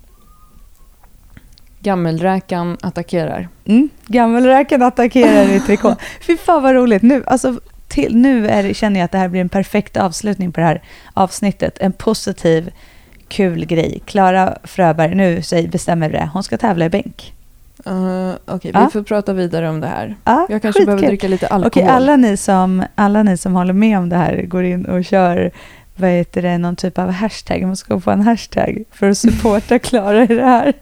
Gammelräkan attackerar. Mm. Gammelräken attackerar i trikå. Fy fan vad roligt. Nu, alltså, till, nu är, känner jag att det här blir en perfekt avslutning på det här avsnittet. En positiv, kul grej. Klara Fröberg, nu säg, bestämmer det. Hon ska tävla i bänk. Uh, Okej, Ja. vi får prata vidare om det här. Ja, Jag kanske behöver skitkul. dricka lite alkohol. Okej, alla ni, som, alla ni som håller med om det här går in och kör vad heter det, någon typ av hashtag. Man ska få en hashtag för att supporta Klara i det här.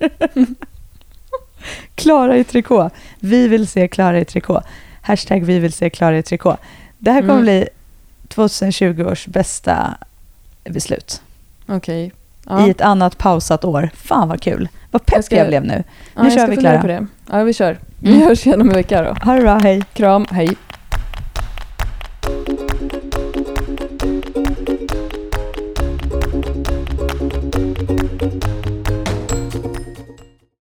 Klara i trikå. Vi vill se Klara i trikå. Hashtag vi vill se Klara i trikå. Det här kommer Mm. bli 2020 års bästa beslut. Okej. Ja. I ett annat pausat år. Fan vad kul. Vad pepp jag, Jag ska- blev nu. ja, nu jag kör vi, Klara. på det. Ja, vi kör. Vi Mm. hörs igen om en vecka då. Ha det bra, hej. Kram, hej.